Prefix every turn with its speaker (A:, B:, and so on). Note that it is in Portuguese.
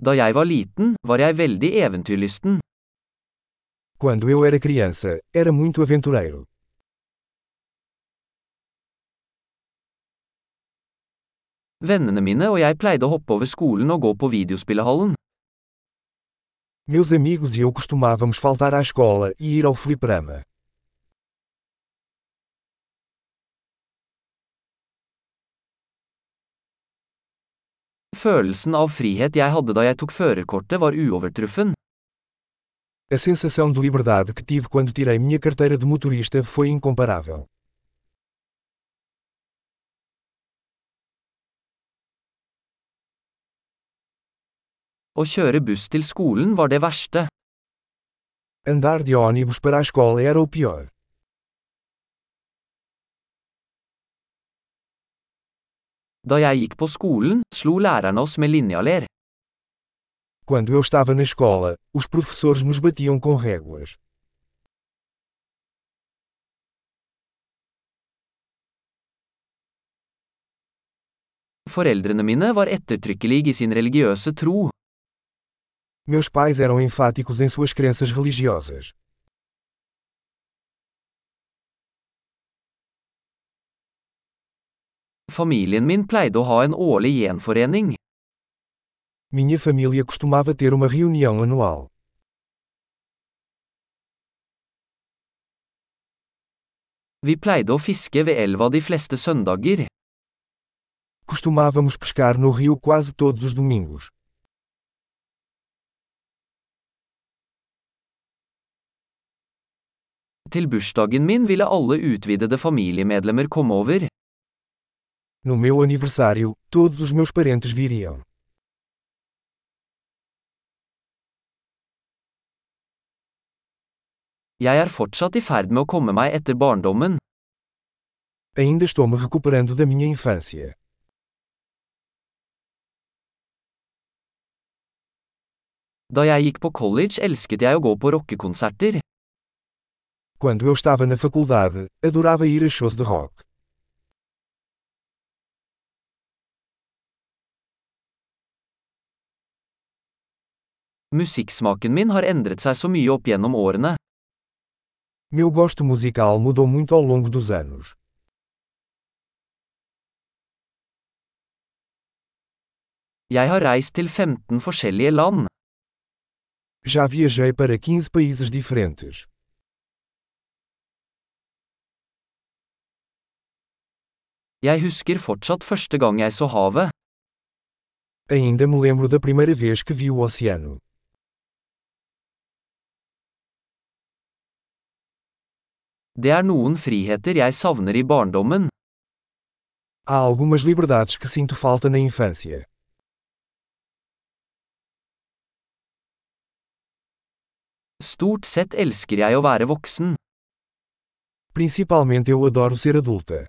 A: Da jeg var liten, var jeg veldig eventyrlysten.
B: Quando eu era criança, era muito aventureiro.
A: Vennene mine og jeg pleide å hoppe over skolen og gå på videospillehallen.
B: Meus amigos e eu costumávamos faltar à escola e ir ao fliperama.
A: Følelsen av frihet jeg hadde da jeg tok førerkortet var uovertruffen.
B: A sensação de liberdade que tive quando tirei minha carteira de motorista foi incomparável.
A: Å kjøre buss til skolen var det verste.
B: Andar de ônibus para a escola era o pior.
A: Da jeg gikk på skolen, slo lærerne oss med linjaler.
B: Quando eu estava na escola, os professores nos batiam com réguas.
A: Foreldrene mine var ettertrykkelige i sin religiøse tro.
B: Meus pais eram enfáticos em suas crenças religiosas.
A: Familien min pleide å ha en årlig gjenforening.
B: Minha família costumava ter uma reunião anual.
A: Vi pleide å fiske ved elva de fleste søndager.
B: Costumávamos pescar no rio quase todos os domingos.
A: Til bursdagen min ville alle utvidede familiemedlemmer komme over.
B: No meu aniversário, todos os meus parentes viriam.
A: Jeg er fortsatt i ferd med å komme meg etter barndommen.
B: Ainda estou me recuperando da minha infância.
A: Da jeg gikk på college elsket jeg å gå på rockekonserter.
B: Quando eu estava na faculdade, adorava ir a shows de rock.
A: Musikksmaken min har endret seg så mye opp gjennom årene.
B: Meu gosto musical mudou muito ao longo dos anos.
A: Jeg har reist til 15 forskjellige land.
B: Já viajei para 15 países diferentes.
A: Jeg husker fortsatt første gang jeg så havet.
B: Ainda me lembro da primeira vez que vi o oceano.
A: Det er noen friheter jeg savner i barndommen.
B: Há algumas liberdades que sinto falta na infância.
A: Stort sett elsker jeg å være voksen.
B: Principalmente eu adoro ser adulta.